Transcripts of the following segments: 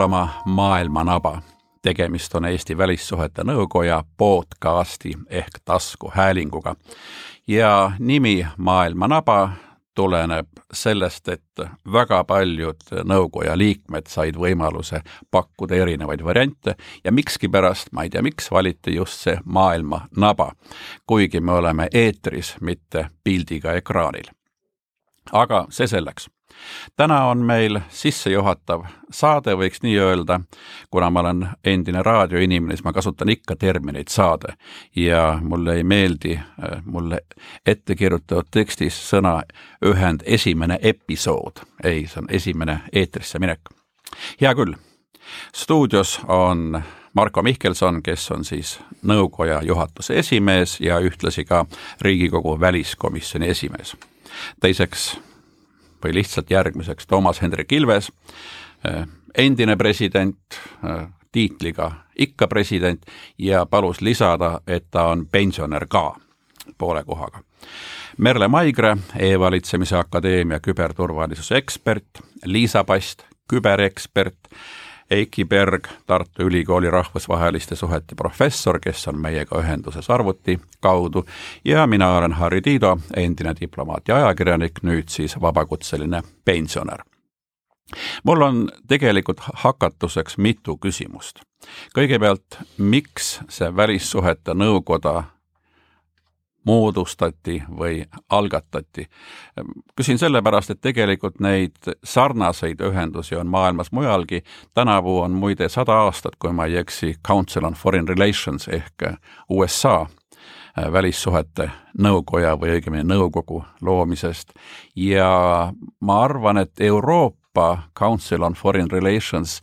Kuulama Maailma naba. tegemist on Eesti Välissuhete Nõukoja podcasti ehk taskuhäälinguga. ja nimi Maailma naba tuleneb sellest, et väga paljud nõukoja liikmed said võimaluse pakkuda erinevaid variante ja mikskipärast, ma ei tea, miks valiti just see maailma naba, kuigi me oleme eetris, mitte pildiga ekraanil. aga see selleks täna on meil sissejuhatav saade, võiks nii öelda, kuna ma olen endine raadioinimene, siis ma kasutan ikka termineid saade ja mulle ei meeldi äh, mulle ette kirjutatud tekstis sõna ühend esimene episood. ei, see on esimene eetrisse minek. hea küll, stuudios on Marko Mihkelson, kes on siis nõukoja juhatuse esimees ja ühtlasi ka Riigikogu väliskomisjoni esimees. teiseks või lihtsalt järgmiseks Toomas Hendrik Ilves, äh, endine president, äh, tiitliga ikka president ja palus lisada, et ta on pensionär ka poole kohaga. Merle Maigre e, E-valitsemise Akadeemia küberturvalisuse ekspert, Liisa Past, küberekspert Eiki Berg, Tartu Ülikooli rahvusvaheliste suhete professor, kes on meiega ühenduses arvuti kaudu ja mina olen Harri Tiido, endine diplomaat ja ajakirjanik, nüüd siis vabakutseline pensionär. mul on tegelikult hakatuseks mitu küsimust. kõigepealt, miks see Välissuhete Nõukoda moodustati või algatati. küsin sellepärast, et tegelikult neid sarnaseid ühendusi on maailmas mujalgi. tänavu on muide sada aastat, kui ma ei eksi, Council on Foreign Relations ehk USA välissuhete nõukoja või õigemini nõukogu loomisest ja ma arvan, et Euroopa Council on Foreign Relations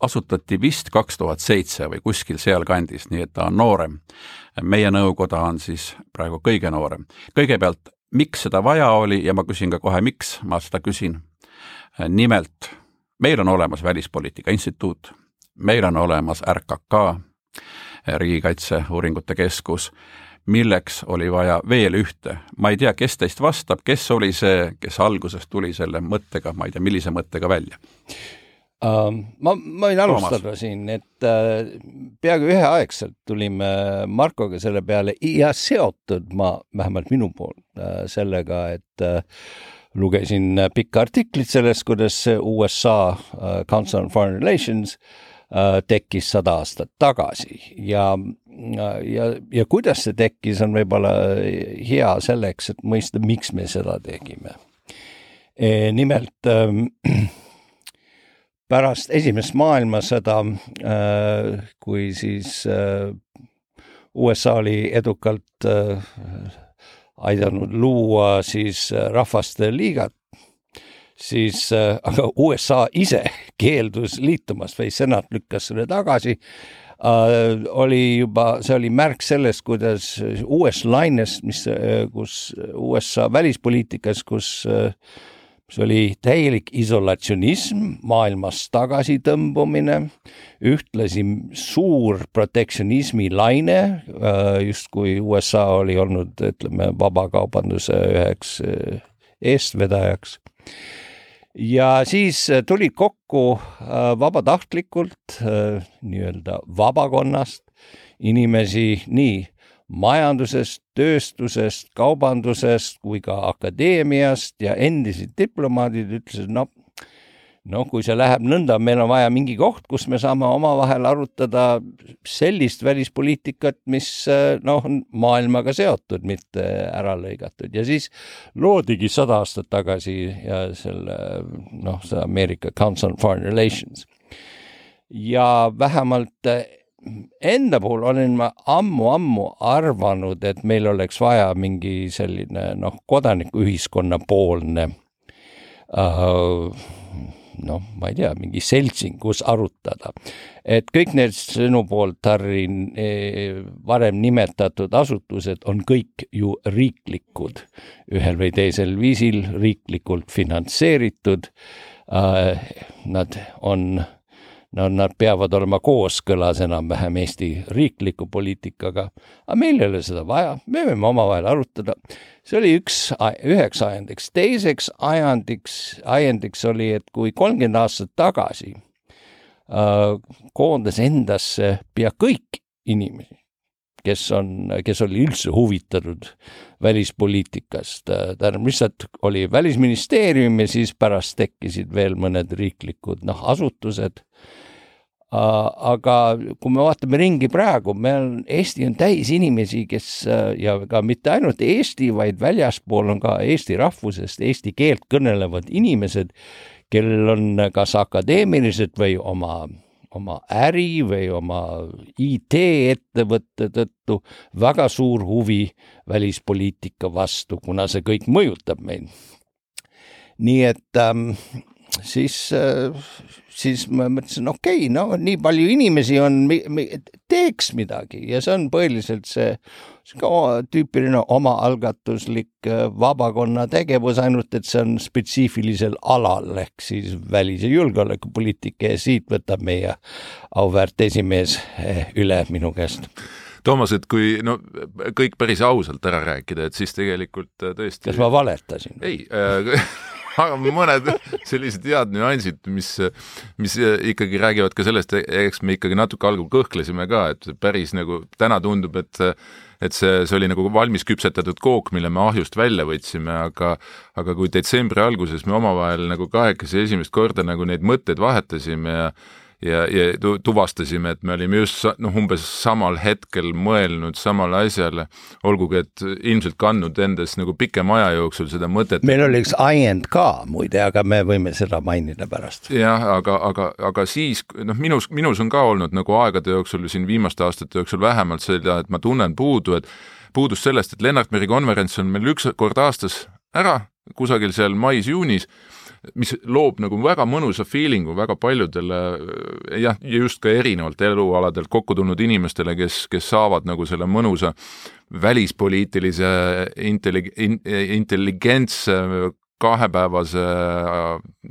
asutati vist kaks tuhat seitse või kuskil sealkandis, nii et ta on noorem. Meie nõukoda on siis praegu kõige noorem. kõigepealt, miks seda vaja oli ja ma küsin ka kohe, miks ma seda küsin. nimelt, meil on olemas Välispoliitika Instituut, meil on olemas RKK, Riigikaitseuuringute Keskus, milleks oli vaja veel ühte. ma ei tea, kes teist vastab, kes oli see, kes alguses tuli selle mõttega, ma ei tea, millise mõttega välja ma, ma võin alustada Toomas. siin, et uh, peaaegu üheaegselt tulime Markoga selle peale ja seotud ma, vähemalt minu poolt uh, sellega, et lugesin pikka artiklit sellest, kuidas USA Council on Foreign Relations tekkis sada aastat tagasi ja ja, ja kuidas see tekkis, on võib-olla hea selleks, et mõista, miks me seda tegime nimelt äh, pärast esimest maailmasõda, äh, kui siis äh, USA oli edukalt äh, aidanud luua siis Rahvaste Liigat, siis aga USA ise keeldus liitumast või senat lükkas selle tagasi, oli juba, see oli märk sellest, kuidas uuest lainest, mis, kus USA välispoliitikas, kus äh, see oli täielik isolatsionism, maailmast tagasitõmbumine, ühtlasi suur protektsionismi laine, äh, justkui USA oli olnud, ütleme, vabakaubanduse üheks äh, eestvedajaks. ja siis tulid kokku äh, vabatahtlikult nii-öelda vabakonnast inimesi nii majandusest, tööstusest, kaubandusest kui ka akadeemiast ja endised diplomaadid ütlesid, no no kui see läheb nõnda, meil on vaja mingi koht, kus me saame omavahel arutada sellist välispoliitikat, mis noh, on maailmaga seotud, mitte ära lõigatud ja siis loodigi sada aastat tagasi ja selle noh, see Ameerika Council on Foreign Relations. ja vähemalt enda puhul olen ma ammu-ammu arvanud, et meil oleks vaja mingi selline noh, kodanikuühiskonna poolne äh, noh, ma ei tea, mingi seltsing, kus arutada. et kõik need sinu poolt, Harri, varem nimetatud asutused on kõik ju riiklikud, ühel või teisel viisil riiklikult finantseeritud. Äh, nad on no nad peavad olema kooskõlas enam-vähem Eesti riikliku poliitikaga, aga meil ei ole seda vaja, me võime omavahel arutada. see oli üks, üheks ajendiks, teiseks ajendiks, ajendiks oli, et kui kolmkümmend aastat tagasi äh, koondas endasse pea kõik inimesi, kes on, kes oli üldse huvitatud välispoliitikast, tähendab lihtsalt oli Välisministeerium ja siis pärast tekkisid veel mõned riiklikud noh, asutused aga kui me vaatame ringi praegu, meil Eesti on täis inimesi, kes ja ka mitte ainult Eesti, vaid väljaspool on ka eesti rahvusest eesti keelt kõnelevad inimesed, kellel on kas akadeemilised või oma, oma äri või oma IT-ettevõtte tõttu väga suur huvi välispoliitika vastu, kuna see kõik mõjutab meid. nii et ähm, siis, äh, siis ma mõtlesin, okei okay,, no nii palju inimesi on, teeks midagi ja see on põhiliselt see, tüüpiline omaalgatuslik äh, vabakonna tegevus, ainult et see on spetsiifilisel alal ehk siis välis- ja julgeolekupoliitika ja siit võtab meie auväärt esimees äh, üle minu käest Toomas, et kui no kõik päris ausalt ära rääkida, et siis tegelikult tõesti. kas ma valetasin? ei äh, aga mõned sellised head nüansid, mis, mis ikkagi räägivad ka sellest, eks me ikkagi natuke algul kõhklesime ka, et päris nagu täna tundub, et et see, see oli nagu valmis küpsetatud kook, mille me ahjust välja võtsime, aga aga kui detsembri alguses me omavahel nagu kahekesi esimest korda nagu neid mõtteid vahetasime ja ja, ja tuvastasime, et me olime just noh, umbes samal hetkel mõelnud samale asjale, olgugi et ilmselt kandnud endas nagu pikema aja jooksul seda mõtet. meil oli üks ajend ka muide, aga me võime seda mainida pärast. jah, aga, aga, aga siis noh, minus, minus on ka olnud nagu aegade jooksul siin viimaste aastate jooksul vähemalt seda, et ma tunnen puudu, et puudust sellest, et Lennart Meri konverents on meil üks kord aastas ära, kusagil seal mais-juunis mis loob nagu väga mõnusa feeling'u väga paljudele jah, ja just ka erinevalt elualadelt kokku tulnud inimestele, kes, kes saavad nagu selle mõnusa välispoliitilise intellig-, intelligentse kahepäevase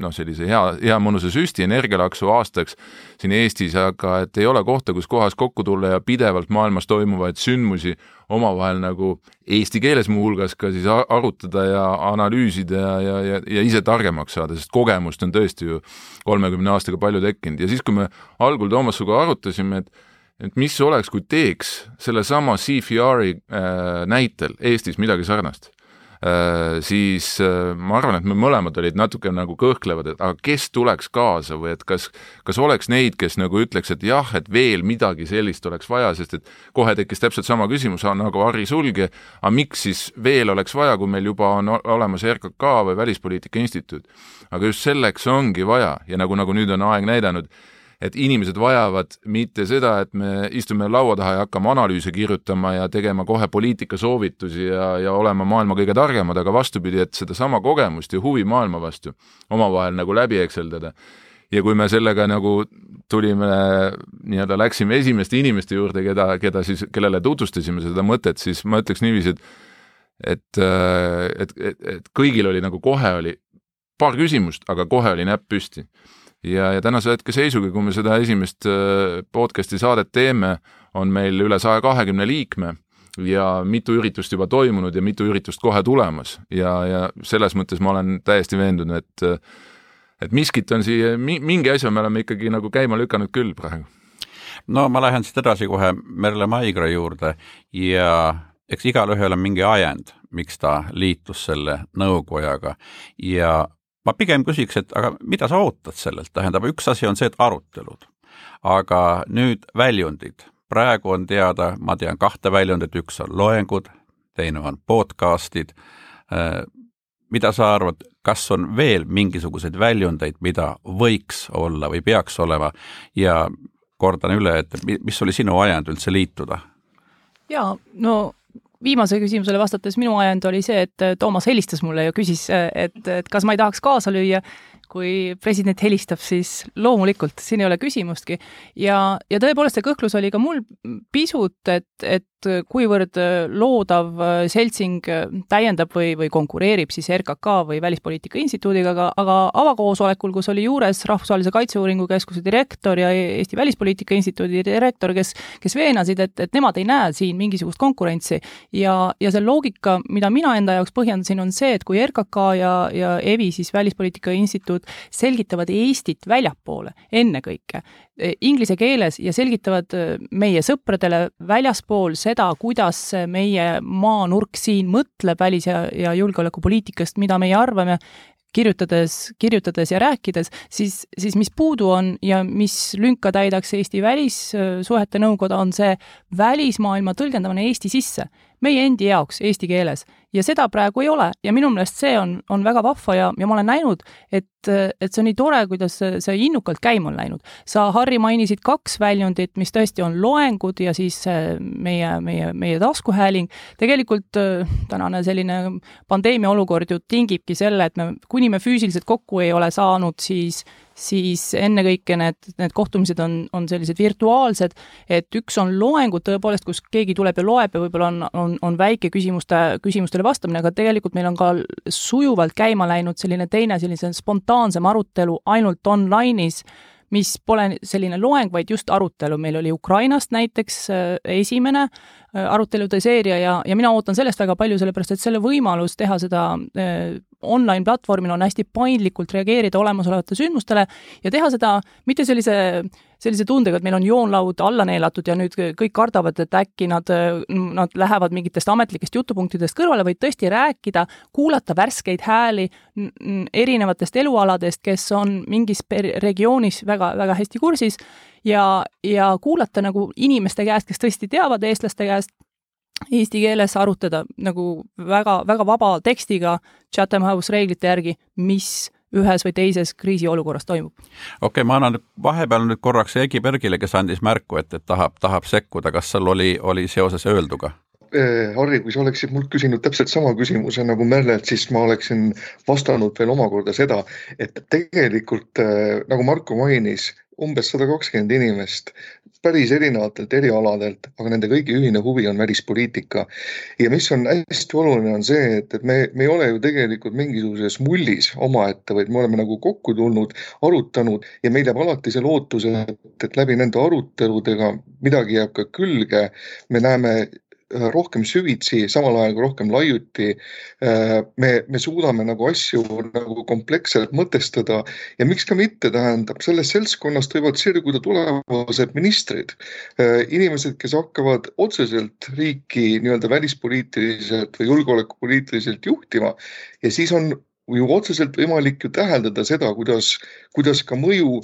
noh, sellise hea, hea mõnusa süsti energialaksu aastaks siin Eestis, aga et ei ole kohta, kus kohas kokku tulla ja pidevalt maailmas toimuvaid sündmusi omavahel nagu eesti keeles muuhulgas ka siis arutada ja analüüsida ja, ja, ja, ja ise targemaks saada, sest kogemust on tõesti ju kolmekümne aastaga palju tekkinud. Ja siis, kui me algul Toomas sinuga arutasime, et et mis oleks, kui teeks sellesama CFR-i äh, näitel Eestis midagi sarnast siis äh, ma arvan, et me mõlemad olid natuke nagu kõhklevad, et aga kes tuleks kaasa või et kas, kas oleks neid, kes nagu ütleks, et jah, et veel midagi sellist oleks vaja, sest et kohe tekkis täpselt sama küsimus nagu Harri Sulgi, aga miks siis veel oleks vaja, kui meil juba on olemas RKK või Välispoliitika Instituut. aga just selleks ongi vaja ja nagu, nagu nüüd on aeg näidanud, et inimesed vajavad mitte seda, et me istume laua taha ja hakkame analüüse kirjutama ja tegema kohe poliitikasoovitusi ja, ja olema maailma kõige targemad, aga vastupidi, et sedasama kogemust ja huvi maailma vastu omavahel nagu läbi ekseldada. ja kui me sellega nagu tulime, nii-öelda läksime esimeste inimeste juurde, keda, keda siis, kellele tutvustasime seda mõtet, siis ma ütleks niiviisi, et et, et, et, et kõigil oli nagu kohe oli paar küsimust, aga kohe oli näpp püsti ja, ja tänase hetke seisuga, kui me seda esimest äh, podcast'i saadet teeme, on meil üle saja kahekümne liikme ja mitu üritust juba toimunud ja mitu üritust kohe tulemas ja, ja selles mõttes ma olen täiesti veendunud, et et miskit on siia, mingi asja me oleme ikkagi nagu käima lükanud küll praegu. no ma lähen siit edasi kohe Merle Maigra juurde ja eks igalühel on mingi ajend, miks ta liitus selle nõukojaga ja ma pigem küsiks, et aga mida sa ootad sellelt, tähendab, üks asi on see, et arutelud, aga nüüd väljundid. praegu on teada, ma tean kahte väljundit, üks on loengud, teine on podcast'id. Äh, mida sa arvad, kas on veel mingisuguseid väljundeid, mida võiks olla või peaks olema ja kordan üle, et mis oli sinu ajend üldse liituda? jaa, no viimasele küsimusele vastates minu ajend oli see, et Toomas helistas mulle ja küsis, et, et kas ma ei tahaks kaasa lüüa, kui president helistab, siis loomulikult, siin ei ole küsimustki. ja, ja tõepoolest, see kõhklus oli ka mul pisut, et, et kuivõrd loodav seltsing täiendab või, või konkureerib siis RKK või Välispoliitika Instituudiga, aga, aga avakoosolekul, kus oli juures Rahvusvahelise Kaitseuuringu Keskuse direktor ja Eesti Välispoliitika Instituudi direktor, kes, kes veenasid, et, et nemad ei näe siin mingisugust konkurentsi ja, ja see loogika, mida mina enda jaoks põhjendasin, on see, et kui RKK ja, ja EVI, siis Välispoliitika Instituut, selgitavad Eestit väljapoole ennekõike, Eh, inglise keeles ja selgitavad eh, meie sõpradele väljaspool seda, kuidas meie maanurk siin mõtleb välis- ja, ja julgeolekupoliitikast, mida meie arvame, kirjutades, kirjutades ja rääkides, siis, siis mis puudu on ja mis lünka täidaks Eesti Välissuhete Nõukoda, on see välismaailma tõlgendamine Eesti sisse meie endi jaoks eesti keeles ja seda praegu ei ole ja minu meelest see on, on väga vahva ja, ja ma olen näinud, et, et see on nii tore, kuidas see, see innukalt käima on läinud. sa, Harri, mainisid kaks väljundit, mis tõesti on loengud ja siis meie, meie, meie taskuhääling. tegelikult tänane selline pandeemia olukord ju tingibki selle, et me, kuni me füüsiliselt kokku ei ole saanud, siis siis ennekõike need, need kohtumised on, on sellised virtuaalsed, et üks on loengud tõepoolest, kus keegi tuleb ja loeb ja võib-olla on, on, on väike küsimuste, küsimustele vastamine, aga tegelikult meil on ka sujuvalt käima läinud selline teine, sellise spontaansem arutelu ainult online'is, mis pole selline loeng, vaid just arutelu, meil oli Ukrainast näiteks äh, esimene arutelude seeria ja, ja mina ootan sellest väga palju, sellepärast et selle võimalus teha seda äh, online-platvormil on hästi paindlikult reageerida olemasolevatele sündmustele ja teha seda mitte sellise, sellise tundega, et meil on joonlaud alla neelatud ja nüüd kõik kardavad, et äkki nad, nad lähevad mingitest ametlikest jutupunktidest kõrvale, vaid tõesti rääkida, kuulata värskeid hääli erinevatest elualadest, kes on mingis regioonis väga, väga hästi kursis ja, ja kuulata nagu inimeste käest, kes tõesti teavad eestlaste käest, eesti keeles arutada nagu väga, väga vaba tekstiga Chatham House reeglite järgi, mis ühes või teises kriisiolukorras toimub. okei okay,, ma annan vahepeal nüüd korraks Egi Bergile, kes andis märku, et, et tahab, tahab sekkuda, kas sul oli, oli seoses öelduga? Eh, Harri, kui sa oleksid mult küsinud täpselt sama küsimuse nagu Merlelt, siis ma oleksin vastanud veel omakorda seda, et tegelikult eh, nagu Marko mainis, umbes sada kakskümmend inimest päris erinevatelt erialadelt, aga nende kõigi ühine huvi on välispoliitika. ja mis on hästi oluline, on see, et, et me, me ei ole ju tegelikult mingisuguses mullis omaette, vaid me oleme nagu kokku tulnud, arutanud ja meil jääb alati see lootus, et, et läbi nende aruteludega midagi jääb ka külge. me näeme rohkem süvitsi, samal ajal kui rohkem laiuti. Äh, me, me suudame nagu asju nagu kompleksselt mõtestada ja miks ka mitte, tähendab, sellest seltskonnast võivad sirguda tulevased ministrid. Äh, inimesed, kes hakkavad otseselt riiki nii-öelda välispoliitiliselt või julgeolekupoliitiliselt juhtima ja siis on ju otseselt võimalik ju täheldada seda, kuidas, kuidas ka mõju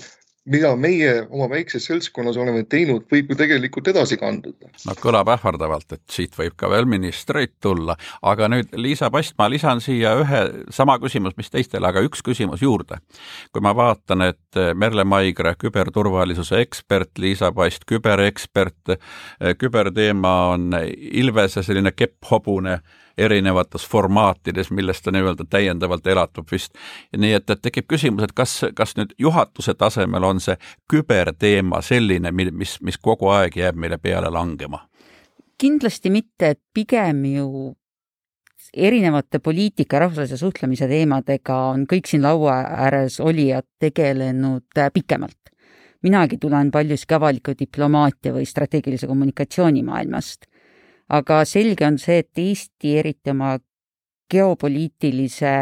mida meie oma väikses seltskonnas oleme teinud, võib ju tegelikult edasi kanduda. no kõlab ähvardavalt, et siit võib ka veel ministreid tulla, aga nüüd Liisa Past, ma lisan siia ühe sama küsimus, mis teistele, aga üks küsimus juurde. kui ma vaatan, et Merle Maigre, küberturvalisuse ekspert, Liisa Past, küberekspert, küberteema on Ilvese selline kepphobune erinevates formaatides, millest ta nii-öelda täiendavalt elatub vist. nii et, et tekib küsimus, et kas, kas nüüd juhatuse tasemel on see küberteema selline, mis, mis kogu aeg jääb meile peale langema? kindlasti mitte, et pigem ju erinevate poliitika ja rahvusvahelise suhtlemise teemadega on kõik siin laua ääres olijad tegelenud äh, pikemalt. minagi tulen paljuski avaliku diplomaatia või strateegilise kommunikatsiooni maailmast aga selge on see, et Eesti eriti oma geopoliitilise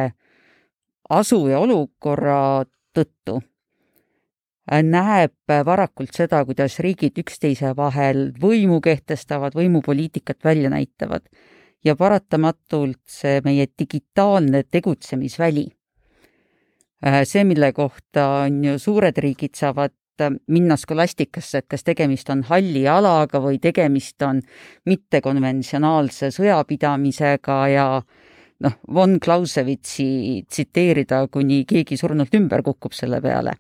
asu ja olukorra tõttu näeb varakult seda, kuidas riigid üksteise vahel võimu kehtestavad, võimupoliitikat välja näitavad ja paratamatult see meie digitaalne tegutsemisväli, see, mille kohta on ju suured riigid saavad Äh, minna skolastikasse, et kas tegemist on halli alaga või tegemist on mittekonventsionaalse sõjapidamisega ja noh, von Clausewitsi tsiteerida, kuni keegi surnult ümber kukub selle peale,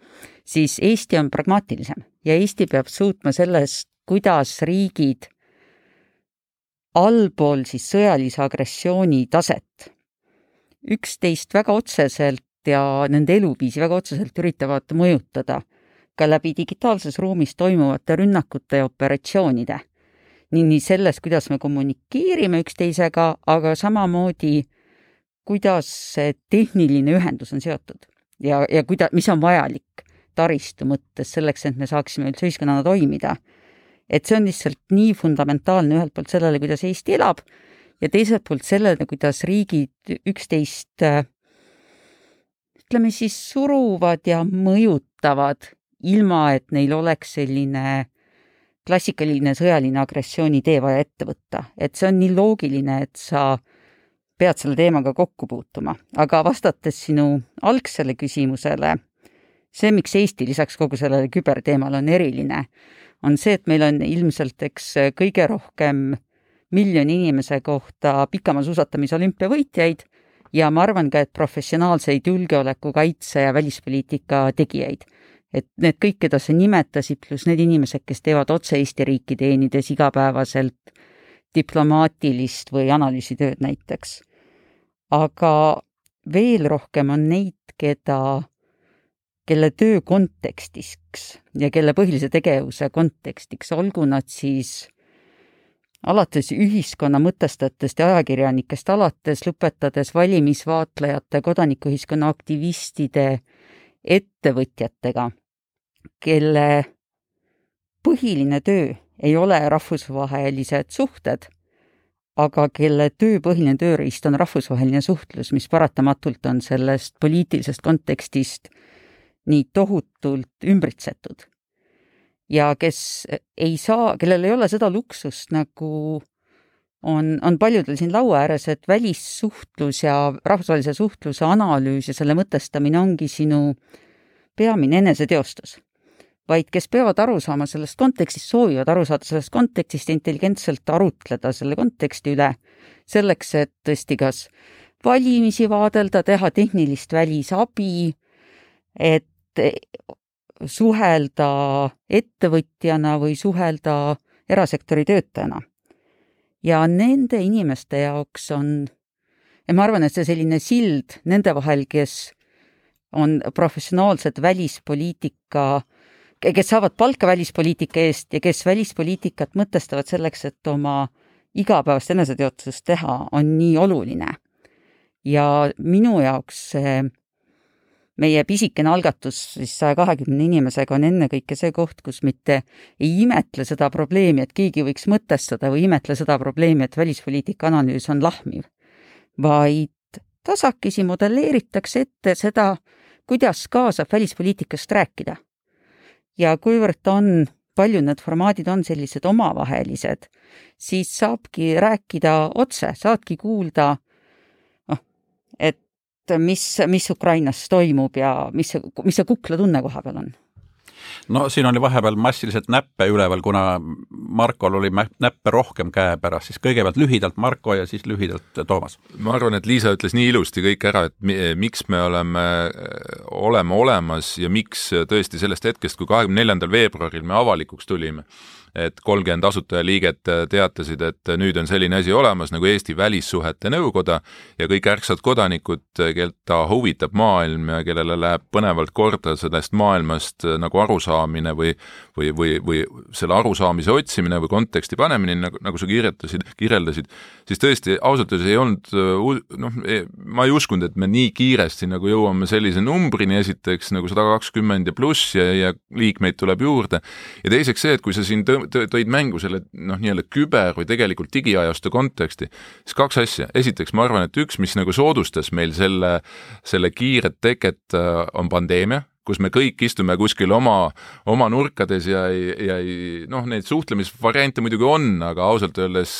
siis Eesti on pragmaatilisem ja Eesti peab suutma sellest, kuidas riigid allpool siis sõjalise agressiooni taset üksteist väga otseselt ja nende eluviisi väga otseselt üritavad mõjutada ka läbi digitaalses ruumis toimuvate rünnakute ja operatsioonide. nii, nii selles, kuidas me kommunikeerime üksteisega, aga samamoodi, kuidas see tehniline ühendus on seotud ja, ja kuida-, mis on vajalik taristu mõttes selleks, et me saaksime üldse ühiskonnana toimida. et see on lihtsalt nii fundamentaalne ühelt poolt sellele, kuidas Eesti elab ja teiselt poolt sellele, kuidas riigid üksteist ütleme siis suruvad ja mõjutavad, ilma et neil oleks selline klassikaline sõjaline agressioonitee vaja ette võtta, et see on nii loogiline, et sa pead selle teemaga kokku puutuma, aga vastates sinu algsele küsimusele, see, miks Eesti lisaks kogu sellele küberteemale on eriline, on see, et meil on ilmselt, eks, kõige rohkem miljoni inimese kohta pikamaasuusatamise olümpiavõitjaid ja ma arvan ka, et professionaalseid julgeoleku, kaitse ja välispoliitika tegijaid. Et need kõik, keda sa nimetasid, pluss need inimesed, kes teevad otse Eesti riiki teenides igapäevaselt diplomaatilist või analüüsitööd näiteks. aga veel rohkem on neid, keda, kelle töö kontekstiks ja kelle põhilise tegevuse kontekstiks, olgu nad siis alates ühiskonna mõtestajatest ja ajakirjanikest alates, lõpetades valimisvaatlejate, kodanikuühiskonna aktivistide, ettevõtjatega, kelle põhiline töö ei ole rahvusvahelised suhted, aga kelle töö põhiline tööriist on rahvusvaheline suhtlus, mis paratamatult on sellest poliitilisest kontekstist nii tohutult ümbritsetud ja kes ei saa, kellel ei ole seda luksust, nagu on, on paljudel siin laua ääres, et välissuhtlus ja rahvusvahelise suhtluse analüüs ja selle mõtestamine ongi sinu peamine eneseteostus. Vaid kes peavad aru saama sellest kontekstist, soovivad aru saada sellest kontekstist intelligentselt arutleda selle konteksti üle, selleks et tõesti kas valimisi vaadelda, teha tehnilist välisabi, et suhelda ettevõtjana või suhelda erasektori töötajana. ja nende inimeste jaoks on, ja ma arvan, et see selline sild nende vahel, kes on professionaalsed välispoliitika, kes saavad palka välispoliitika eest ja kes välispoliitikat mõtestavad selleks, et oma igapäevast eneseteotust teha, on nii oluline. ja minu jaoks see meie pisikene algatus siis saja kahekümne inimesega on ennekõike see koht, kus mitte ei imetle seda probleemi, et keegi võiks mõtestada või imetle seda probleemi, et välispoliitika analüüs on lahmiv, vaid tasakesi modelleeritakse ette seda, kuidas kaasab välispoliitikast rääkida. Ja kuivõrd on, paljud need formaadid on sellised omavahelised, siis saabki rääkida otse, saadki kuulda noh, et mis, mis Ukrainas toimub ja mis see, mis see kukla tunne koha peal on? No siin oli vahepeal massiliselt näppe üleval, kuna Markol oli näppe rohkem käepärast, siis kõigepealt lühidalt Marko ja siis lühidalt Toomas. ma arvan, et Liisa ütles nii ilusti kõik ära, et miks me oleme, oleme olemas ja miks tõesti sellest hetkest, kui kahekümne neljandal veebruaril me avalikuks tulime et kolmkümmend asutajaliiget äh, teatasid, et nüüd on selline asi olemas nagu Eesti Välissuhete Nõukoda ja kõik ärksad kodanikud, äh, keda huvitab maailm ja kellele läheb põnevalt korda sellest maailmast äh, nagu arusaamine või või, või, või selle arusaamise otsimine või konteksti panemine, nagu, nagu sa kirjutasid, kirjeldasid, siis tõesti, ausalt öeldes ei olnud noh, e, ma ei uskunud, et me nii kiiresti nagu jõuame sellise numbrini, esiteks nagu sada kakskümmend ja pluss ja, ja liikmeid tuleb juurde, ja teiseks see, et kui sa siin tõ tõid mängu selle noh, nii-öelda küber- või tegelikult digiajastu konteksti, siis kaks asja, esiteks ma arvan, et üks, mis nagu soodustas meil selle, selle kiiret teket, äh, on pandeemia, kus me kõik istume kuskil oma, oma nurkades ja ei, ja ei noh, neid suhtlemisvariante muidugi on, aga ausalt öeldes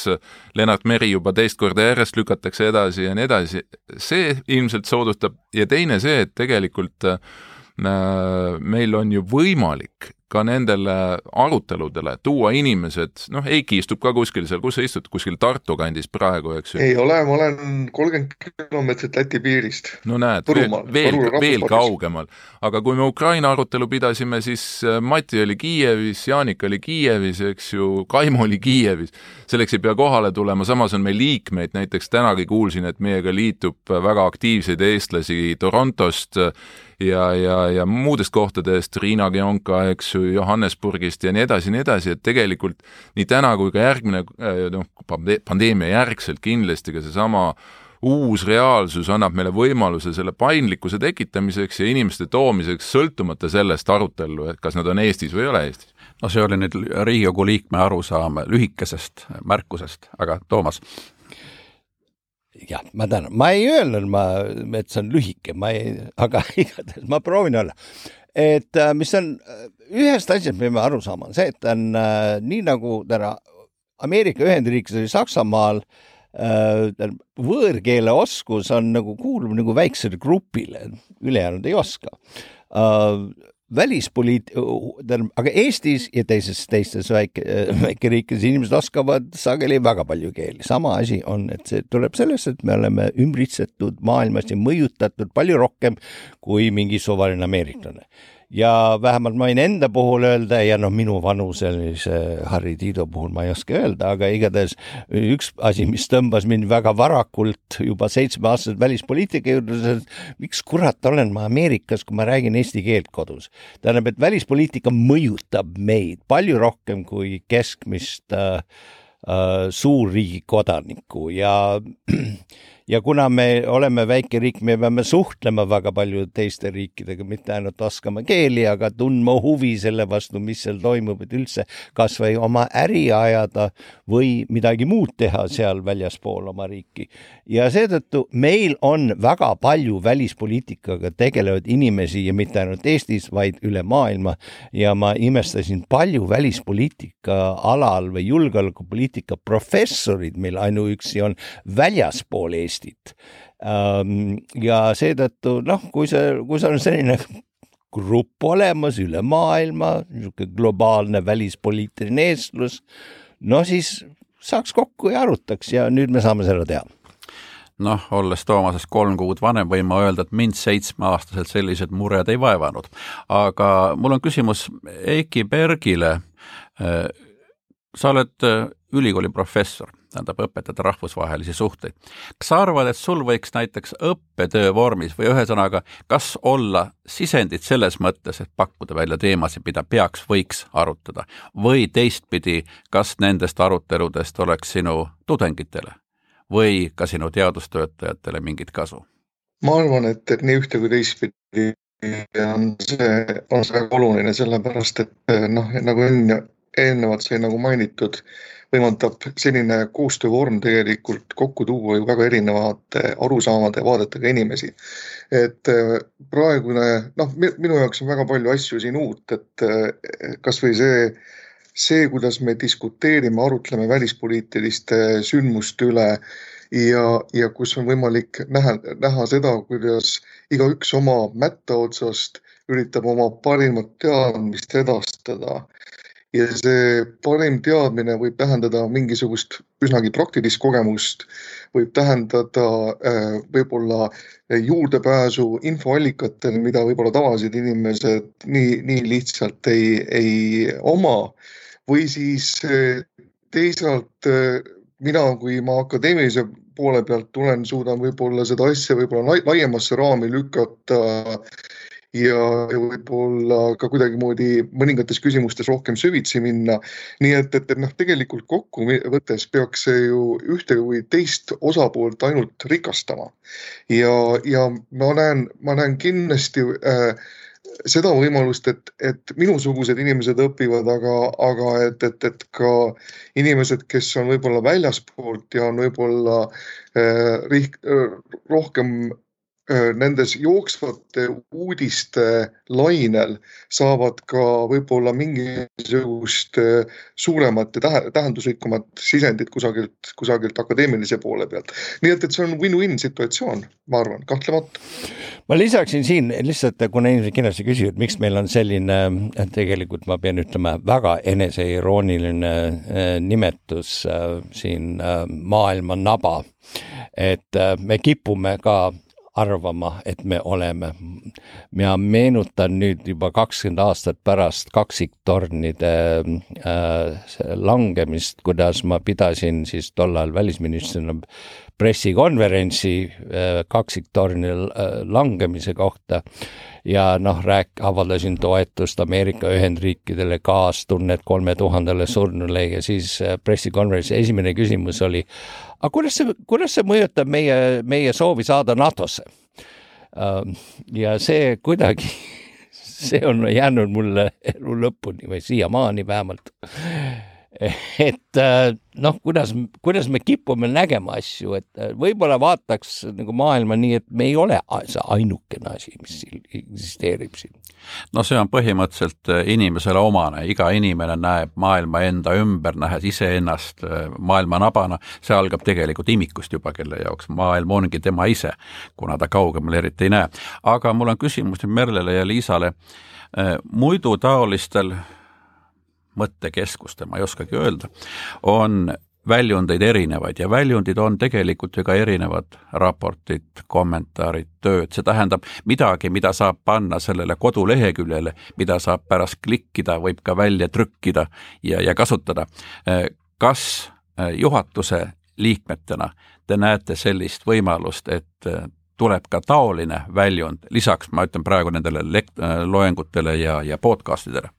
Lennart Meri juba teist korda järjest lükatakse edasi ja nii edasi, see ilmselt soodustab. Ja teine see, et tegelikult äh, meil on ju võimalik ka nendele aruteludele, tuua inimesed, noh, Eiki istub ka kuskil seal, kus sa istud, kuskil Tartu kandis praegu, eks ju? ei ole, ma olen kolmkümmend kilomeetrit Läti piirist. no näed, veel, veel, veel kaugemal. aga kui me Ukraina arutelu pidasime, siis äh, Mati oli Kiievis, Jaanika oli Kiievis, eks ju, Kaimo oli Kiievis. selleks ei pea kohale tulema, samas on meil liikmeid, näiteks tänagi kuulsin, et meiega liitub väga aktiivseid eestlasi Torontost, ja, ja, ja muudest kohtadest, Riina Gionka, eks ju, Johannesburgist ja nii edasi ja nii edasi, et tegelikult nii täna kui ka järgmine äh, noh, pandeemia järgselt kindlasti ka seesama uus reaalsus annab meile võimaluse selle paindlikkuse tekitamiseks ja inimeste toomiseks, sõltumata sellest arutellu, et kas nad on Eestis või ei ole Eestis. no see oli nüüd Riigikogu liikme arusaam lühikesest märkusest, aga Toomas jah, ma tänan, ma ei öelnud, ma, et see on lühike, ma ei, aga igatahes ma proovin olla. et äh, mis on, äh, ühest asjast peame aru saama, on see, et on äh, nii nagu täna Ameerika Ühendriikides või Saksamaal äh, võõrkeele oskus on nagu, kuulub nagu väiksele grupile, ülejäänud ei oska. Äh, välispoliit-, tähendab, aga Eestis ja teises, teistes väike, väikeriikides inimesed oskavad sageli väga palju keeli. sama asi on, et see tuleb sellest, et me oleme ümbritsetud maailmas ja mõjutatud palju rohkem kui mingi suvaline ameeriklane ja vähemalt ma võin enda puhul öelda ja noh, minu vanuselise Harri Tiido puhul ma ei oska öelda, aga igatahes üks asi, mis tõmbas mind väga varakult juba seitsmeaastaselt välispoliitika juurde, miks kurat olen ma Ameerikas, kui ma räägin eesti keelt kodus. tähendab, et välispoliitika mõjutab meid palju rohkem kui keskmist äh, äh, suurriigi kodanikku ja ja kuna me oleme väike riik, me peame suhtlema väga palju teiste riikidega, mitte ainult oskama keeli, aga tundma huvi selle vastu, mis seal toimub, et üldse kas või oma äri ajada või midagi muud teha seal väljaspool oma riiki. ja seetõttu meil on väga palju välispoliitikaga tegelevaid inimesi ja mitte ainult Eestis, vaid üle maailma ja ma imestasin palju välispoliitika alal või julgeolekupoliitika professorid meil ainuüksi on väljaspool Eestit Eestit. Ähm, ja seetõttu noh, kui see, kui see on selline grupp olemas üle maailma, niisugune globaalne välispoliitiline eestlus, no siis saaks kokku ja arutaks ja nüüd me saame seda teha noh, olles Toomasest kolm kuud vanem, võin ma öelda, et mind seitsmeaastaselt sellised mured ei vaevanud. aga mul on küsimus Eiki Bergile. Äh, sa oled äh, ülikooli professor tähendab, õpetada rahvusvahelisi suhteid. kas sa arvad, et sul võiks näiteks õppetöö vormis või ühesõnaga, kas olla sisendit selles mõttes, et pakkuda välja teemasid, mida peaks, võiks arutada või teistpidi, kas nendest aruteludest oleks sinu tudengitele või ka sinu teadustöötajatele mingit kasu? ma arvan, et, et nii ühte kui teistpidi on see, on see väga oluline, sellepärast et noh, nagu enne, eelnevalt sai nagu mainitud, võimaldab selline koostöövorm tegelikult kokku tuua ju väga erinevate arusaamade ja vaadetega inimesi. et äh, praegune, noh, minu jaoks on väga palju asju siin uut, et äh, kasvõi see, see, kuidas me diskuteerime, arutleme välispoliitiliste sündmuste üle ja, ja kus on võimalik näha, näha seda, kuidas igaüks oma mätta otsast üritab oma parimat teadmist edastada ja see parim teadmine võib tähendada mingisugust üsnagi praktilist kogemust, võib tähendada äh, võib-olla juurdepääsu infoallikatele, mida võib-olla tavalised inimesed nii, nii lihtsalt ei, ei oma. või siis äh, teisalt äh, mina, kui ma akadeemilise poole pealt tulen, suudan võib-olla seda asja võib-olla laiemasse raami lükata ja, ja võib-olla ka kuidagimoodi mõningates küsimustes rohkem süvitsi minna. nii et, et, et noh, tegelikult kokkuvõttes peaks see ju ühte või teist osapoolt ainult rikastama. ja, ja ma näen, ma näen kindlasti äh, seda võimalust, et, et minusugused inimesed õpivad, aga, aga et, et, et ka inimesed, kes on võib-olla väljaspoolt ja on võib-olla äh, riik, rohkem nendes jooksvate uudiste lainel saavad ka võib-olla mingisugust suuremat ja tähe, tähendusrikkumat sisendit kusagilt, kusagilt akadeemilise poole pealt. nii et, et see on win-win situatsioon, ma arvan, kahtlemata. ma lisaksin siin lihtsalt, kuna inimesed kindlasti küsivad, miks meil on selline, tegelikult ma pean ütlema, väga eneseirooniline nimetus siin maailma naba. et me kipume ka arvama, et me oleme. mina meenutan nüüd juba kakskümmend aastat pärast kaksiktornide äh, langemist, kuidas ma pidasin siis tollal välisministrina pressikonverentsi äh, kaksiktorni äh, langemise kohta ja noh, rääk-, avaldasin toetust Ameerika Ühendriikidele, kaastunnet kolme tuhandele surnule ja siis äh, pressikonverentsi esimene küsimus oli, aga kuidas see, kuidas see mõjutab meie, meie soovi saada NATO-sse? Ähm, ja see kuidagi, see on jäänud mulle elu lõpuni või siiamaani vähemalt et äh, noh, kuidas, kuidas me kipume nägema asju, et äh, võib-olla vaataks nagu maailma nii, et me ei ole see ainukene asi, mis eksisteerib siin. no see on põhimõtteliselt äh, inimesele omane, iga inimene näeb maailma enda ümber, nähes iseennast maailma nabana, see algab tegelikult imikust juba, kelle jaoks maailm ongi tema ise, kuna ta kaugemal eriti ei näe. aga mul on küsimus nüüd Merlele ja Liisale, muidu taolistel mõttekeskuste, ma ei oskagi öelda, on väljundeid erinevaid ja väljundid on tegelikult ju ka erinevad raportid, kommentaarid, tööd, see tähendab midagi, mida saab panna sellele koduleheküljele, mida saab pärast klikkida, võib ka välja trükkida ja, ja kasutada. kas juhatuse liikmetena te näete sellist võimalust, et tuleb ka taoline väljund, lisaks ma ütlen praegu nendele loengutele ja, ja podcastidele?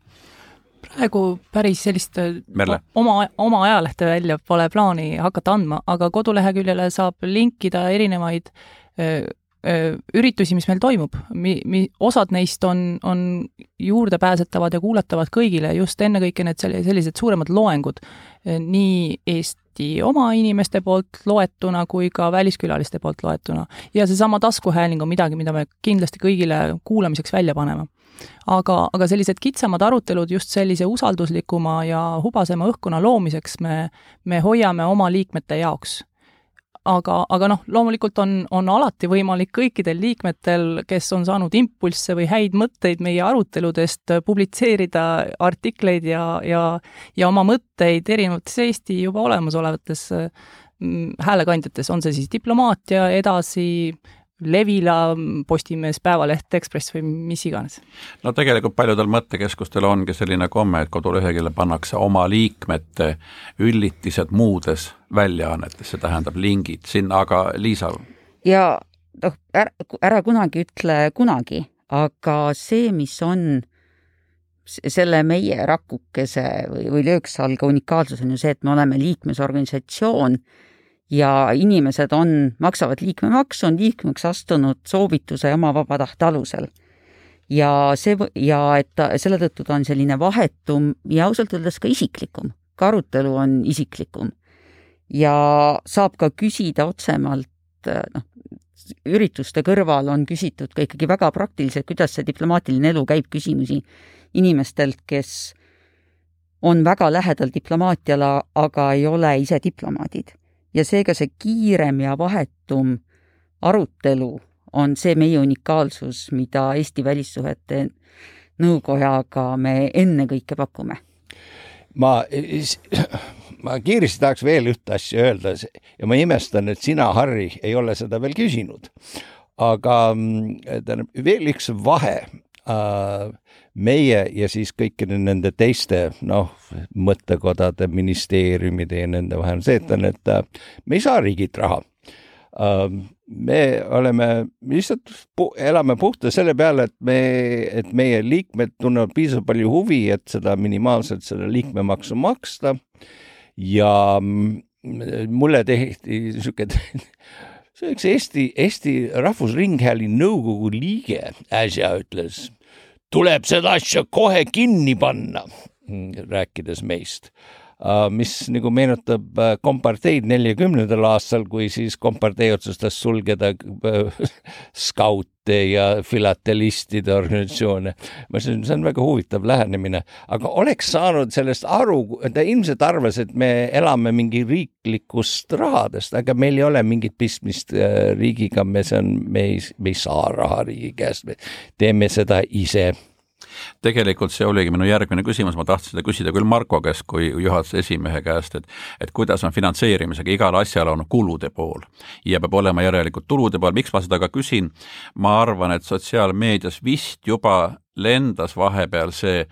Praegu päris sellist äh, Merle. oma, oma ajalehte välja pole plaani hakata andma, aga koduleheküljele saab linkida erinevaid öö, öö, üritusi, mis meil toimub. Mi-, mi-, osad neist on, on juurdepääsetavad ja kuulatavad kõigile, just ennekõike need sellised suuremad loengud, nii Eesti oma inimeste poolt loetuna kui ka väliskülaliste poolt loetuna. ja seesama taskuhääling on midagi, mida me kindlasti kõigile kuulamiseks välja paneme aga, aga sellised kitsamad arutelud just sellise usalduslikuma ja hubasema õhkkonna loomiseks me, me hoiame oma liikmete jaoks. Aga, aga noh, loomulikult on, on alati võimalik kõikidel liikmetel, kes on saanud impulsse või häid mõtteid meie aruteludest, publitseerida artikleid ja, ja, ja oma mõtteid erinevates Eesti juba olemasolevates mm, häälekandjates, on see siis diplomaatia, edasi Levila, Postimees, Päevaleht, Ekspress või mis iganes? no tegelikult paljudel mõttekeskustel ongi selline komme, et koduleheküljele pannakse oma liikmete üllitised muudes väljaannetes, see tähendab lingid sinna, aga Liisa? ja noh, ära, ära kunagi ütle kunagi, aga see, mis on selle meie rakukese või, või lööksalga unikaalsus on ju see, et me oleme liikmesorganisatsioon ja inimesed on, maksavad liikmemaksu, on liikmeks astunud soovituse oma vaba tahte alusel. ja see, ja et ta, selle tõttu ta on selline vahetum ja ausalt öeldes ka isiklikum, ka arutelu on isiklikum. ja saab ka küsida otsemalt, noh, ürituste kõrval on küsitud ka ikkagi väga praktiliselt, kuidas see diplomaatiline elu käib, küsimusi inimestelt, kes on väga lähedal diplomaatiale, aga ei ole ise diplomaadid ja seega see kiirem ja vahetum arutelu on see meie unikaalsus, mida Eesti Välissuhete Nõukojaga me ennekõike pakume. ma, ma kiiresti tahaks veel ühte asja öelda ja ma imestan, et sina, Harri, ei ole seda veel küsinud. aga mm, tähendab, veel üks vahe äh, meie ja siis kõikide nende teiste noh, mõttekodade, ministeeriumide ja nende vahel on see, et on, et äh, me ei saa riigilt raha. Ähm, me oleme, lihtsalt pu elame puhta selle peale, et me, et meie liikmed tunnevad piisavalt palju huvi, et seda minimaalselt seda liikmemaksu maksta ja mm, mulle tehti niisugune see üks Eesti, Eesti Rahvusringhäälingu nõukogu liige äsja ütles tuleb seda asja kohe kinni panna, rääkides meist. Mis nagu meenutab komparteid neljakümnendal aastal, kui siis kompartei otsustas sulgeda skaute ja filatelistide organisatsioone. ma ütlesin, see on väga huvitav lähenemine, aga oleks saanud sellest aru, ta ilmselt arvas, et me elame mingi riiklikust rahadest, aga meil ei ole mingit pistmist riigiga, me, see on, me ei, me ei saa raha riigi käest, me teeme seda ise tegelikult see oligi minu järgmine küsimus, ma tahtsin seda küsida küll Marko käest kui juhatuse esimehe käest, et et kuidas on finantseerimisega, igal asjal on kulude pool. Ja peab olema järelikult tulude pool, miks ma seda ka küsin, ma arvan, et sotsiaalmeedias vist juba lendas vahepeal see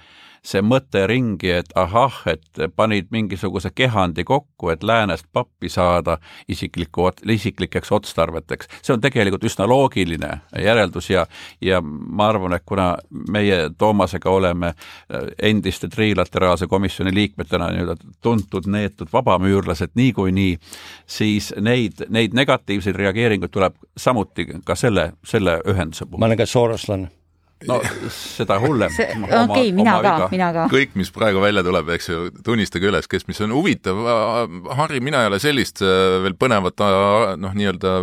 see mõte ringi, et ahah, et panid mingisuguse kehandi kokku, et läänest pappi saada isikliku, isiklikeks otstarveteks. see on tegelikult üsna loogiline järeldus ja, ja ma arvan, et kuna meie Toomasega oleme äh, endiste trilateraalse komisjoni liikmetena nii-öelda tuntud neetud vabamüürlased niikuinii, siis neid, neid negatiivseid reageeringuid tuleb samuti ka selle, selle ühenduse puhul. ma olen ka sooroslane no seda hullem. okei mina ka, mina ka. kõik, mis praegu välja tuleb, eks ju, tunnistage üles, kes mis on huvitav. Harri, mina ei ole sellist äh, veel põnevat noh, nii-öelda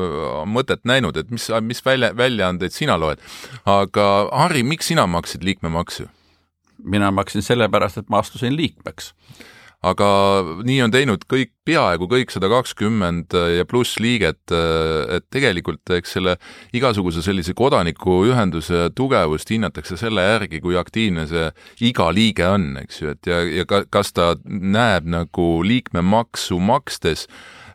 mõtet näinud, et mis, mis välja, väljaandeid sina loed. aga Harri, miks sina maksid liikmemaksu? mina maksin sellepärast, et ma astusin liikmeks aga nii on teinud kõik, peaaegu kõik sada kakskümmend ja pluss liiget, et tegelikult eks selle igasuguse sellise kodanikuühenduse tugevust hinnatakse selle järgi, kui aktiivne see iga liige on, eks ju, et ja, ja ka, kas ta näeb nagu liikmemaksu makstes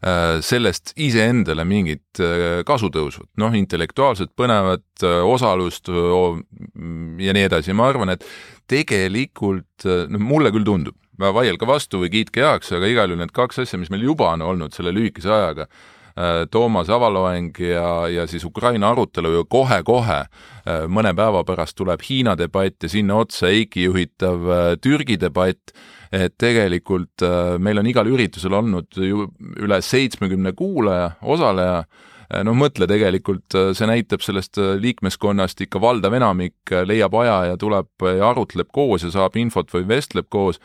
äh, sellest iseendale mingit äh, kasu tõusvat, noh, intellektuaalselt põnevat äh, osalust ja nii edasi, ma arvan, et tegelikult noh, mulle küll tundub, vaielge vastu või kiitke heaks, aga igal juhul need kaks asja, mis meil juba on olnud selle lühikese ajaga, äh, Toomas avaloeng ja, ja siis Ukraina arutelu ju kohe-kohe äh, mõne päeva pärast tuleb Hiina debatt ja sinna otsa Eiki juhitav äh, Türgi debatt, et tegelikult meil on igal üritusel olnud ju üle seitsmekümne kuulaja, osaleja, no mõtle tegelikult, see näitab sellest liikmeskonnast ikka valdav enamik leiab aja ja tuleb ja arutleb koos ja saab infot või vestleb koos.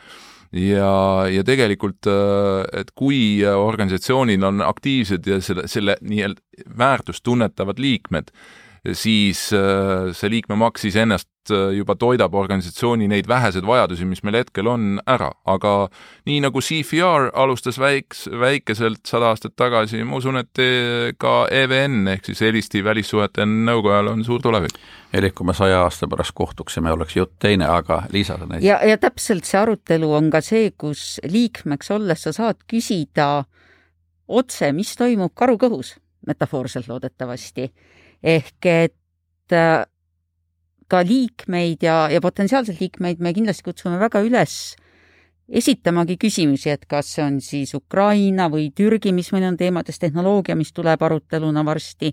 Ja, ja tegelikult, et kui organisatsioonil on aktiivsed ja selle, selle nii-öelda väärtust tunnetavad liikmed, siis see liikmemaks iseenesest äh, juba toidab organisatsiooni neid väheseid vajadusi, mis meil hetkel on, ära, aga nii nagu CFR alustas väiks, väikeselt sada aastat tagasi, ma usun, et ka EVN ehk siis Eesti Välissuhete Nõukojal on suur tulevik. elik kui me saja aasta pärast kohtuksime, oleks jutt teine, aga Liisa sa näitasid. ja, ja täpselt see arutelu on ka see, kus liikmeks olles sa saad küsida otse, mis toimub karu kõhus, metafoorselt loodetavasti ehk et äh, ka liikmeid ja, ja potentsiaalseid liikmeid me kindlasti kutsume väga üles esitamagi küsimusi, et kas see on siis Ukraina või Türgi, mis meil on teemades, tehnoloogia, mis tuleb aruteluna varsti,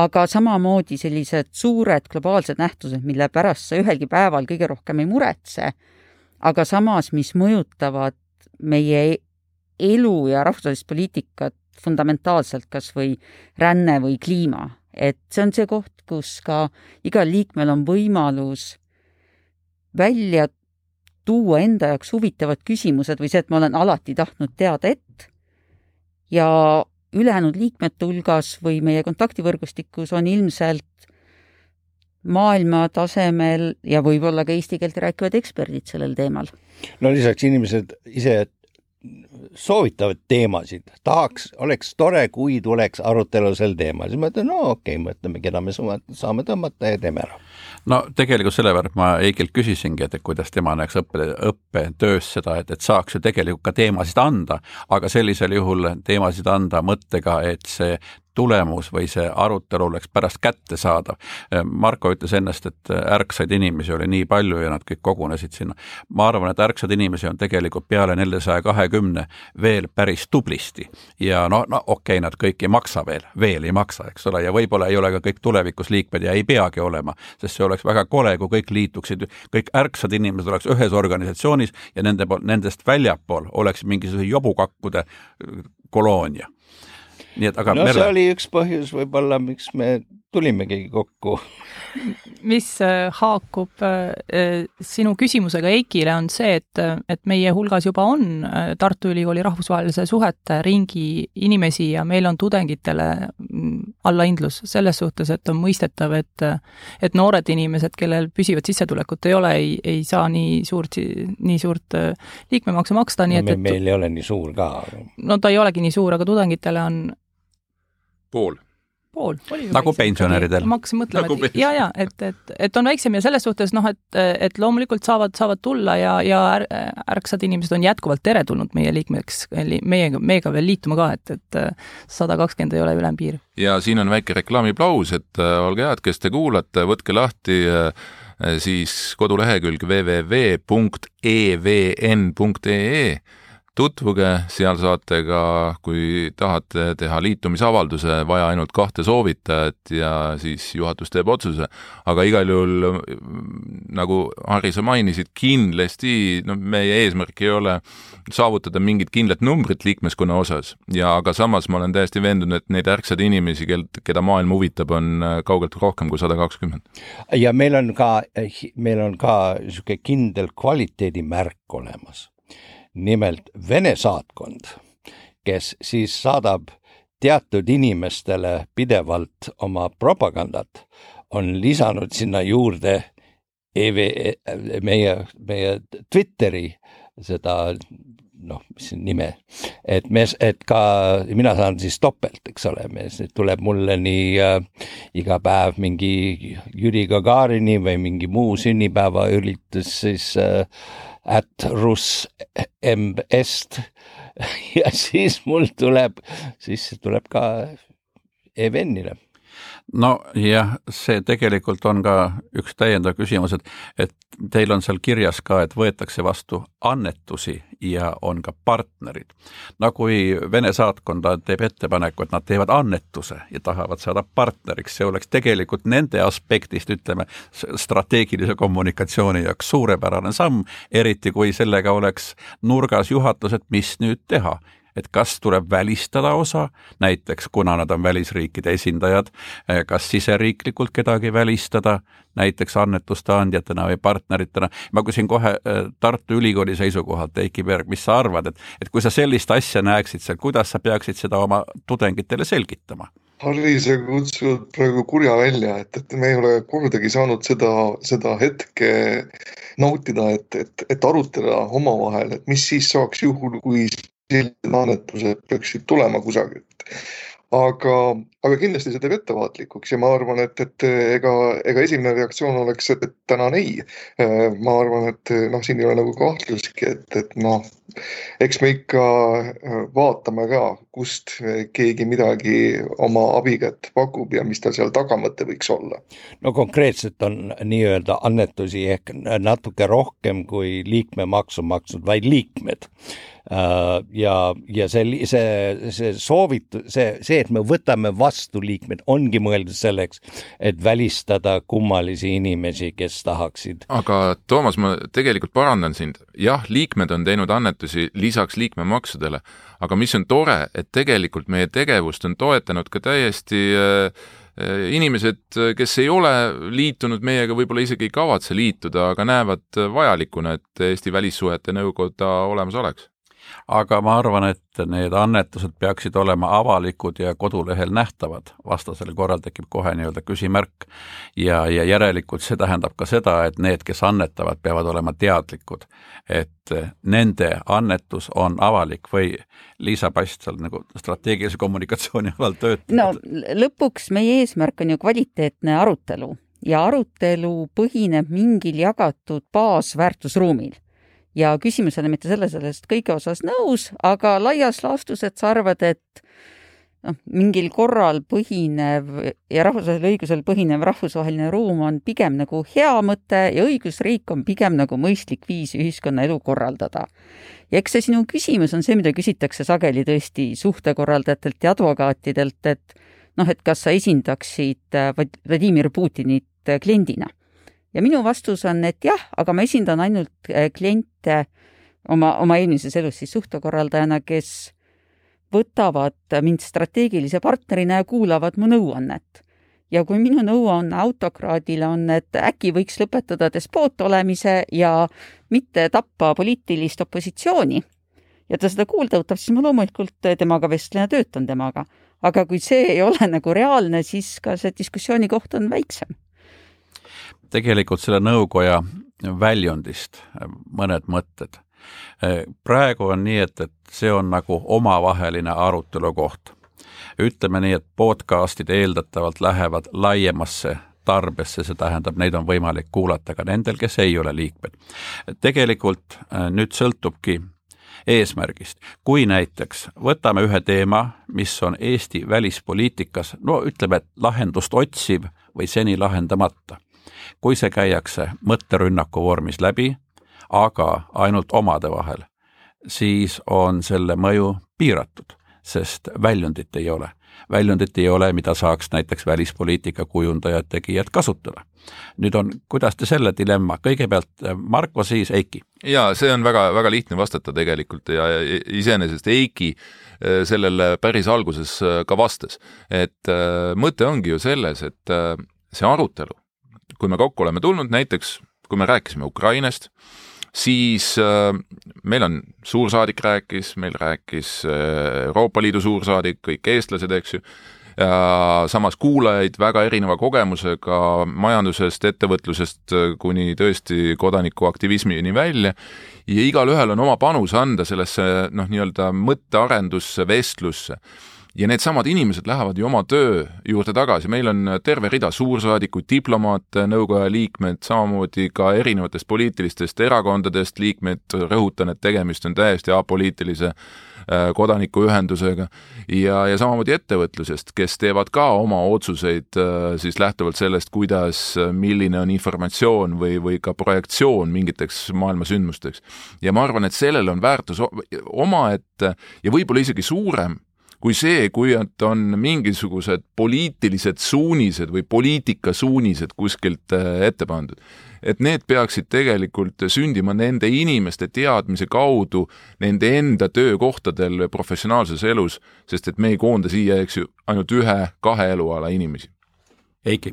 aga samamoodi sellised suured globaalsed nähtused, mille pärast sa ühelgi päeval kõige rohkem ei muretse, aga samas, mis mõjutavad meie elu ja rahvusvahelist poliitikat fundamentaalselt, kas või ränne või kliima et see on see koht, kus ka igal liikmel on võimalus välja tuua enda jaoks huvitavad küsimused või see, et ma olen alati tahtnud teada et ja ülejäänud liikmete hulgas või meie kontaktivõrgustikus on ilmselt maailma tasemel ja võib-olla ka eesti keelt rääkivad eksperdid sellel teemal. no lisaks inimesed ise soovitavad teemasid, tahaks, oleks tore, kui tuleks arutelu sel teemal, siis ma ütlen, no okei okay,, mõtleme, keda me saame tõmmata ja teeme ära. no tegelikult sellepärast ma Eigilt küsisingi, et kuidas tema näeks õppe, õppetöös seda, et, et saaks ju tegelikult ka teemasid anda, aga sellisel juhul teemasid anda mõttega, et see tulemus või see arutelu oleks pärast kättesaadav. Marko ütles ennast, et ärksaid inimesi oli nii palju ja nad kõik kogunesid sinna. ma arvan, et ärksaid inimesi on tegelikult peale neljasaja kahekümne veel päris tublisti. Ja no, no okei okay,, nad kõik ei maksa veel, veel ei maksa, eks ole, ja võib-olla ei ole ka kõik tulevikus liikmed ja ei peagi olema, sest see oleks väga kole, kui kõik liituksid, kõik ärksad inimesed oleks ühes organisatsioonis ja nende, nendest väljapool oleks mingisuguse jobukakkude koloonia. Nii et aga no Merle... see oli üks põhjus võib-olla, miks me tulimegi kokku mis äh, haakub äh, sinu küsimusega Eikile, on see, et, et meie hulgas juba on äh, Tartu Ülikooli rahvusvahelise suhete ringi inimesi ja meil on tudengitele mm, allahindlus selles suhtes, et on mõistetav, et et noored inimesed, kellel püsivat sissetulekut ei ole, ei, ei saa nii suurt, nii suurt liikmemaksu maksta, nii no, et, et meil ei ole nii suur ka. no ta ei olegi nii suur, aga tudengitele on pool pool, nagu pensionäridel. ma hakkasin mõtlema nagu, et ja, ja et, et, et on väiksem ja selles suhtes noh, et, et loomulikult saavad, saavad tulla ja, ja är, ärksad inimesed on jätkuvalt teretulnud meie liikmeks, meiega, meiega veel liituma ka, et, et sada kakskümmend ei ole ülempiir. ja siin on väike reklaamiplaus, et äh, olge head, kes te kuulate, võtke lahti äh, siis kodulehekülg www.evn.ee tutvuge, seal saate ka, kui tahate teha liitumisavalduse, vaja ainult kahte soovitajat ja siis juhatus teeb otsuse. aga igal juhul, nagu Harri, sa mainisid, kindlasti no meie eesmärk ei ole saavutada mingit kindlat numbrit liikmeskonna osas ja aga samas ma olen täiesti veendunud, et neid ärksaid inimesi, kel, keda maailm huvitab, on kaugelt rohkem kui sada kakskümmend. ja meil on ka, meil on ka niisugune kindel kvaliteedimärk olemas nimelt Vene saatkond, kes siis saadab teatud inimestele pidevalt oma propagandat, on lisanud sinna juurde EV, meie, meie Twitteri seda noh, mis nime, et me, et ka mina saan siis topelt, eks ole, tuleb mulle nii äh, iga päev mingi Jüri Gagarini või mingi muu sünnipäevaüritus siis äh, at Rus MS-t ja siis mul tuleb, siis tuleb ka EVN-ile nojah, see tegelikult on ka üks täiendav küsimus, et, et teil on seal kirjas ka, et võetakse vastu annetusi ja on ka partnerid. no kui Vene saatkond teeb ettepaneku, et nad teevad annetuse ja tahavad saada partneriks, see oleks tegelikult nende aspektist, ütleme, strateegilise kommunikatsiooni jaoks suurepärane samm, eriti kui sellega oleks nurgas juhatus, et mis nüüd teha et kas tuleb välistada osa, näiteks kuna nad on välisriikide esindajad, eh, kas siseriiklikult kedagi välistada, näiteks annetuste andjatena või partneritena. ma küsin kohe eh, Tartu Ülikooli seisukohalt, Eiki Berg, mis sa arvad, et, et kui sa sellist asja näeksid seal, kuidas sa peaksid seda oma tudengitele selgitama? Harri, sa kutsud praegu kurja välja, et, et me ei ole kordagi saanud seda, seda hetke nautida, et, et, et arutleda omavahel, et mis siis saaks juhul, kui sellised annetused peaksid tulema kusagilt. aga, aga kindlasti see teeb ettevaatlikuks ja ma arvan, et, et ega, ega esimene reaktsioon oleks, et, tänan ei. ma arvan, et noh, siin ei ole nagu kahtlustki, et, et noh, eks me ikka vaatame ka, kust keegi midagi oma abikätt pakub ja mis tal seal tagamõte võiks olla. no konkreetselt on nii-öelda annetusi ehk natuke rohkem kui liikmemaksu maksnud vaid liikmed ja, ja see, see, see soovitus, see, see, et me võtame vastu liikmed, ongi mõeldud selleks, et välistada kummalisi inimesi, kes tahaksid. aga Toomas, ma tegelikult parandan sind. jah, liikmed on teinud annetusi lisaks liikmemaksudele, aga mis on tore, et tegelikult meie tegevust on toetanud ka täiesti äh, äh inimesed, kes ei ole liitunud meiega, võib-olla isegi ei kavatse liituda, aga näevad vajalikuna, et Eesti Välissuhete Nõukoda olemas oleks aga ma arvan, et need annetused peaksid olema avalikud ja kodulehel nähtavad, vastasel korral tekib kohe nii-öelda küsimärk. ja, ja järelikult see tähendab ka seda, et need, kes annetavad, peavad olema teadlikud, et nende annetus on avalik või Liisa Past seal nagu strateegilise kommunikatsiooni alal töötab? no lõpuks meie eesmärk on ju kvaliteetne arutelu ja arutelu põhineb mingil jagatud baasväärtusruumil ja küsimus ei ole mitte selles, et kõige osas nõus, aga laias laastus, et sa arvad, et noh, mingil korral põhinev ja rahvusvahelisel õigusel põhinev rahvusvaheline ruum on pigem nagu hea mõte ja õigusriik on pigem nagu mõistlik viis ühiskonna elu korraldada. ja eks see sinu küsimus on see, mida küsitakse sageli tõesti suhtekorraldajatelt ja advokaatidelt, et noh, et kas sa esindaksid Vladimir Putinit kliendina ja minu vastus on, et jah, aga ma esindan ainult äh, kliente oma, oma eelmises elus siis suhtekorraldajana, kes võtavad mind strateegilise partnerina ja kuulavad mu nõuannet. ja kui minu nõuanne autokraadile on, et äkki võiks lõpetada despoot olemise ja mitte tappa poliitilist opositsiooni, ja ta seda kuulda võtab, siis ma loomulikult temaga vestlen ja töötan temaga. aga kui see ei ole nagu reaalne, siis ka see diskussiooni koht on väiksem. Tegelikult selle nõukoja väljundist mõned mõtted. praegu on nii, et, et see on nagu omavaheline arutelu koht. ütleme nii, et podcast'id eeldatavalt lähevad laiemasse tarbesse, see tähendab, neid on võimalik kuulata ka nendel, kes ei ole liikmed. tegelikult äh, nüüd sõltubki eesmärgist. kui näiteks võtame ühe teema, mis on Eesti välispoliitikas, no ütleme, et lahendust otsiv või seni lahendamata. Kui see käiakse mõtterünnaku vormis läbi, aga ainult omade vahel, siis on selle mõju piiratud, sest väljundit ei ole väljundit ei ole, mida saaks näiteks välispoliitika kujundajad, tegijad kasutada. nüüd on, kuidas te selle dilemma, kõigepealt Marko, siis Eiki? jaa, see on väga, väga lihtne vastata tegelikult ja iseenesest Eiki äh, sellele päris alguses äh, ka vastas. et mõte ongi ju selles, et see arutelu, kui me kokku oleme tulnud, näiteks kui me rääkisime Ukrainast, siis äh, meil on suursaadik rääkis, meil rääkis äh, Euroopa Liidu suursaadik, kõik eestlased, eks ju, samas kuulajaid väga erineva kogemusega majandusest, ettevõtlusest äh, kuni tõesti kodanikuaktivismini välja. Ja igalühel on oma panus anda sellesse noh, nii-öelda mõttearendusse, vestlusse ja needsamad inimesed lähevad ju oma töö juurde tagasi, meil on terve rida suursaadikuid, diplomaate, nõukoja liikmed, samamoodi ka erinevatest poliitilistest erakondadest liikmed, rõhutan, et tegemist on täiesti apoliitilise äh, kodanikuühendusega. Ja, ja samamoodi ettevõtlusest, kes teevad ka oma otsuseid äh, siis lähtuvalt sellest, kuidas, milline on informatsioon või, või ka projektsioon mingiteks maailma sündmusteks. ja ma arvan, et sellel on väärtus omaette ja võib-olla isegi suurem kui see, kui on mingisugused poliitilised suunised või poliitikasuunised kuskilt äh, ette pandud. et need peaksid tegelikult sündima nende inimeste teadmise kaudu nende enda töökohtadel professionaalses elus, sest et me ei koonda siia, eks ju, ainult ühe-kahe eluala inimesi. Eiki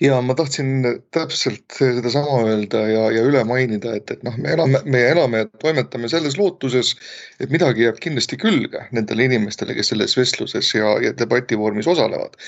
ja ma tahtsin täpselt sedasama öelda ja, ja üle mainida, et, et noh, me elame, me elame ja toimetame selles lootuses, et midagi jääb kindlasti külge nendele inimestele, kes selles vestluses ja, ja debati vormis osalevad.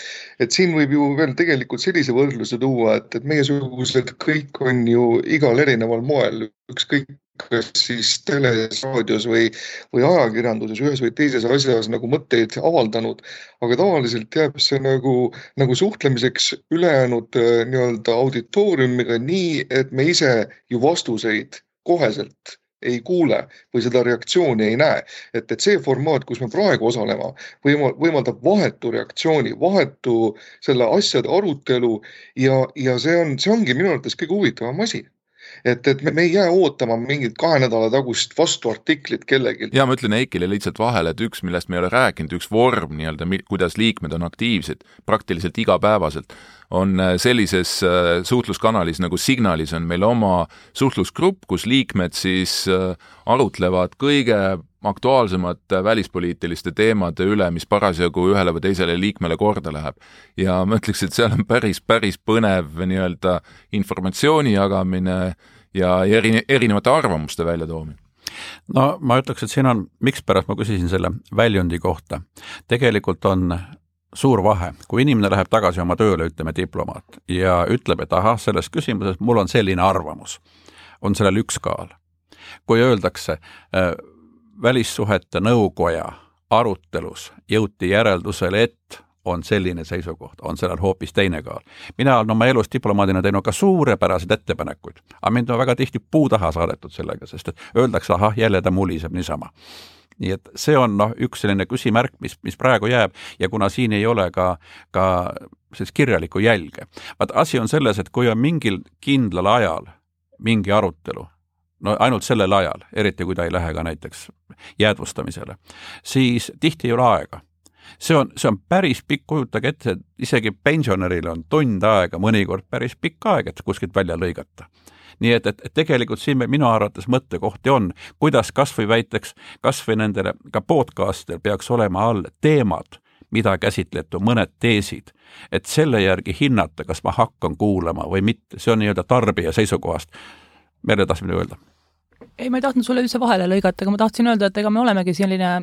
et siin võib ju veel tegelikult sellise võrdluse tuua, et, et meiesugused kõik on ju igal erineval moel, ükskõik kas siis teles, raadios või, või ajakirjanduses ühes või teises asjas nagu mõtteid avaldanud. aga tavaliselt jääb see nagu, nagu suhtlemiseks ülejäänud äh, nii-öelda auditooriumiga nii, et me ise ju vastuseid koheselt ei kuule või seda reaktsiooni ei näe. et, et see formaat, kus me praegu osaleme, võimaldab vahetu reaktsiooni, vahetu selle asjade arutelu ja, ja see on, see ongi minu arvates kõige huvitavam asi et, et me, me ei jää ootama mingit kahe nädala tagust vastuartiklit kellelgi. ja ma ütlen Eikile lihtsalt vahele, et üks, millest me ei ole rääkinud, üks vorm nii-öelda, kuidas liikmed on aktiivsed praktiliselt igapäevaselt, on äh, sellises äh, suhtluskanalis nagu Signalis on meil oma suhtlusgrupp, kus liikmed siis äh, arutlevad kõige aktuaalsemate välispoliitiliste teemade üle, mis parasjagu ühele või teisele liikmele korda läheb. ja ma ütleks, et seal on päris, päris põnev nii-öelda informatsiooni jagamine ja eri, erinevate arvamuste väljatoomine no ma ütleks, et siin on, mikspärast ma küsisin selle väljundi kohta. tegelikult on suur vahe, kui inimene läheb tagasi oma tööle, ütleme diplomaat, ja ütleb, et ahah, selles küsimuses mul on selline arvamus, on sellel üks kaal. kui öeldakse äh, välissuhete nõukoja arutelus jõuti järeldusele, et on selline seisukoht, on sellel hoopis teine kaal. mina olen oma elus diplomaadina teinud ka suurepäraseid ettepanekuid, aga mind on väga tihti puu taha saadetud sellega, sest et öeldakse, ahah, jälle ta muliseb niisama nii et see on noh, üks selline küsimärk, mis, mis praegu jääb ja kuna siin ei ole ka, ka sellist kirjalikku jälge. vaat asi on selles, et kui on mingil kindlal ajal mingi arutelu, no ainult sellel ajal, eriti kui ta ei lähe ka näiteks jäädvustamisele, siis tihti ei ole aega see on, see on päris pikk, kujutage ette, et isegi pensionäril on tund aega, mõnikord päris pikk aeg, et kuskilt välja lõigata nii et, et, et tegelikult siin minu arvates mõttekohti on, kuidas kas või väiteks, kas või nendele ka podcast'idel peaks olema all teemad, mida käsitleti, mõned teesid, et selle järgi hinnata, kas ma hakkan kuulama või mitte, see on nii-öelda tarbija seisukohast. Merle, tahtsid midagi öelda? Ei, ma ei tahtnud sulle üldse vahele lõigata, aga ma tahtsin öelda, et ega me olemegi selline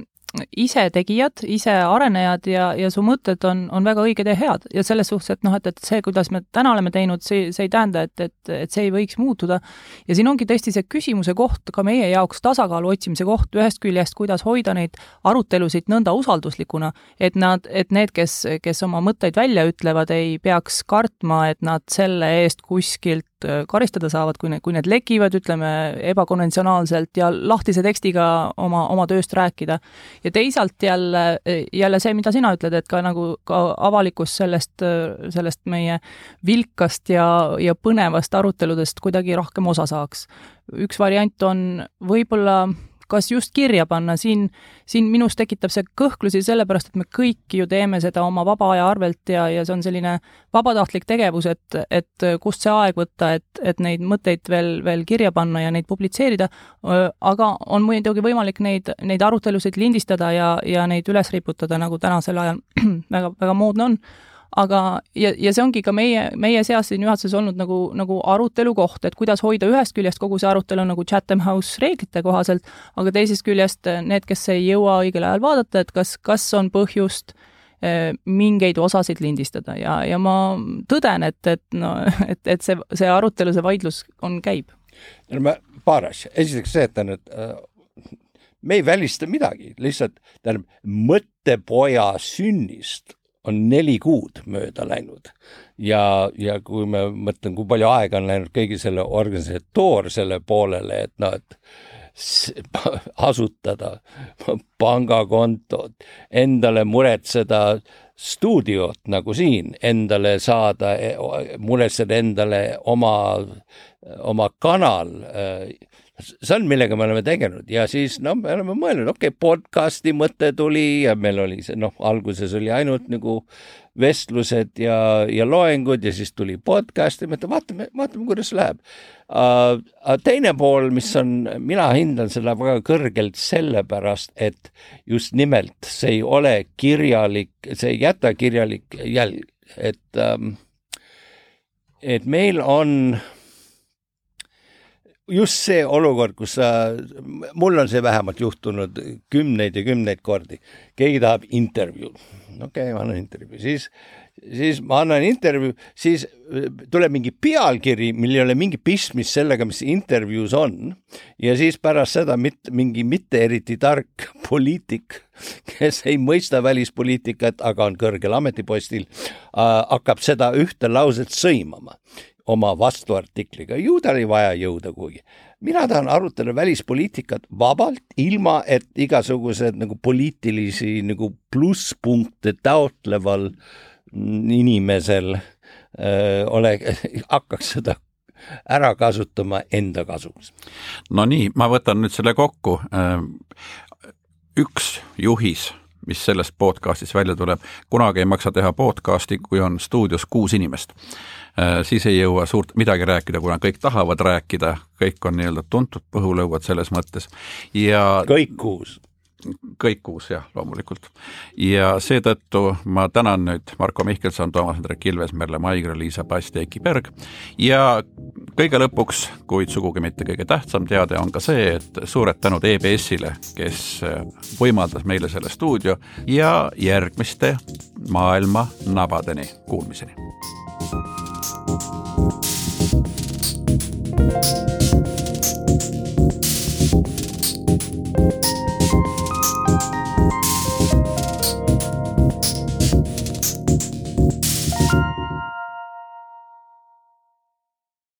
ise tegijad, ise arenejad ja, ja su mõtted on, on väga õiged ja head ja selles suhtes, et noh, et, et see, kuidas me täna oleme teinud, see, see ei tähenda, et, et, et see ei võiks muutuda. ja siin ongi tõesti see küsimuse koht ka meie jaoks, tasakaalu otsimise koht ühest küljest, kuidas hoida neid arutelusid nõnda usalduslikuna, et nad, et need, kes, kes oma mõtteid välja ütlevad, ei peaks kartma, et nad selle eest kuskilt Äh, karistada saavad, kui need, kui need lekivad, ütleme, ebakonventsionaalselt ja lahtise tekstiga oma, oma tööst rääkida. ja teisalt jälle, jälle see, mida sina ütled, et ka nagu ka avalikkus sellest, sellest meie vilkast ja, ja põnevast aruteludest kuidagi rohkem osa saaks. üks variant on võib-olla kas just kirja panna, siin, siin minus tekitab see kõhklusi sellepärast, et me kõik ju teeme seda oma vaba aja arvelt ja, ja see on selline vabatahtlik tegevus, et, et kust see aeg võtta, et, et neid mõtteid veel, veel kirja panna ja neid publitseerida, aga on muidugi võimalik neid, neid arutelusid lindistada ja, ja neid üles riputada, nagu tänasel ajal väga, väga moodne on aga, ja, ja see ongi ka meie, meie seas siin juhatuses olnud nagu, nagu arutelu koht, et kuidas hoida ühest küljest kogu see arutelu nagu Chatham House reeglite kohaselt, aga teisest küljest need, kes ei jõua õigel ajal vaadata, et kas, kas on põhjust eh, mingeid osasid lindistada. Ja, ja ma tõden, et, et no, et, et see, see arutelu, see vaidlus on, käib. no paar asja, esiteks see, et tähendab, äh, me ei välista midagi, lihtsalt tähendab, mõttepoja sünnist on neli kuud mööda läinud. Ja, ja kui me mõtlen, kui palju aega on läinud kõigi selle organisatoorsele poolele, et noh, et asutada pangakontot, endale muretseda stuudiot nagu siin, endale saada, muretseda endale oma, oma kanal see on, millega me oleme tegelenud ja siis noh, me oleme mõelnud, okei okay,, podcast'i mõte tuli ja meil oli see noh, alguses oli ainult nagu vestlused ja, ja loengud ja siis tuli podcast ja mõtle, vaatame, vaatame, kuidas läheb uh,. teine pool, mis on, mina hindan seda väga kõrgelt sellepärast, et just nimelt see ei ole kirjalik, see ei jäta kirjalik jälg, et um, et meil on just see olukord, kus sa, mul on see vähemalt juhtunud kümneid ja kümneid kordi, keegi tahab intervjuud, okei okay,, ma annan intervjuu, siis, siis ma annan intervjuu, siis tuleb mingi pealkiri, millel ei ole mingi pistmist sellega, mis intervjuus on. Ja siis pärast seda mitte mingi mitte eriti tark poliitik, kes ei mõista välispoliitikat, aga on kõrgel ametipostil äh,, hakkab seda ühte lauset sõimama oma vastuartikliga, ju tal ei vaja jõuda kuhugi. mina tahan arutada välispoliitikat vabalt, ilma et igasugused nagu poliitilisi nagu plusspunkte taotleval inimesel öö, ole, hakkaks seda ära kasutama enda kasuks. no nii, ma võtan nüüd selle kokku. üks juhis mis sellest podcast'ist välja tuleb, kunagi ei maksa teha podcast'i, kui on stuudios kuus inimest. Äh, siis ei jõua suurt midagi rääkida, kuna kõik tahavad rääkida, kõik on nii-öelda tuntud põhulõuad selles mõttes ja kõik kuus kõik kuus jah, loomulikult. ja seetõttu ma tänan nüüd Marko Mihkelson, Toomas Hendrik Ilves, Merle Maigre, Liisa Past ja Eiki Berg ja kõige lõpuks, kuid sugugi mitte kõige tähtsam teade on ka see, et suured tänud EBS-ile, kes võimaldas meile selle stuudio ja järgmiste maailma nabadeni kuulmiseni. you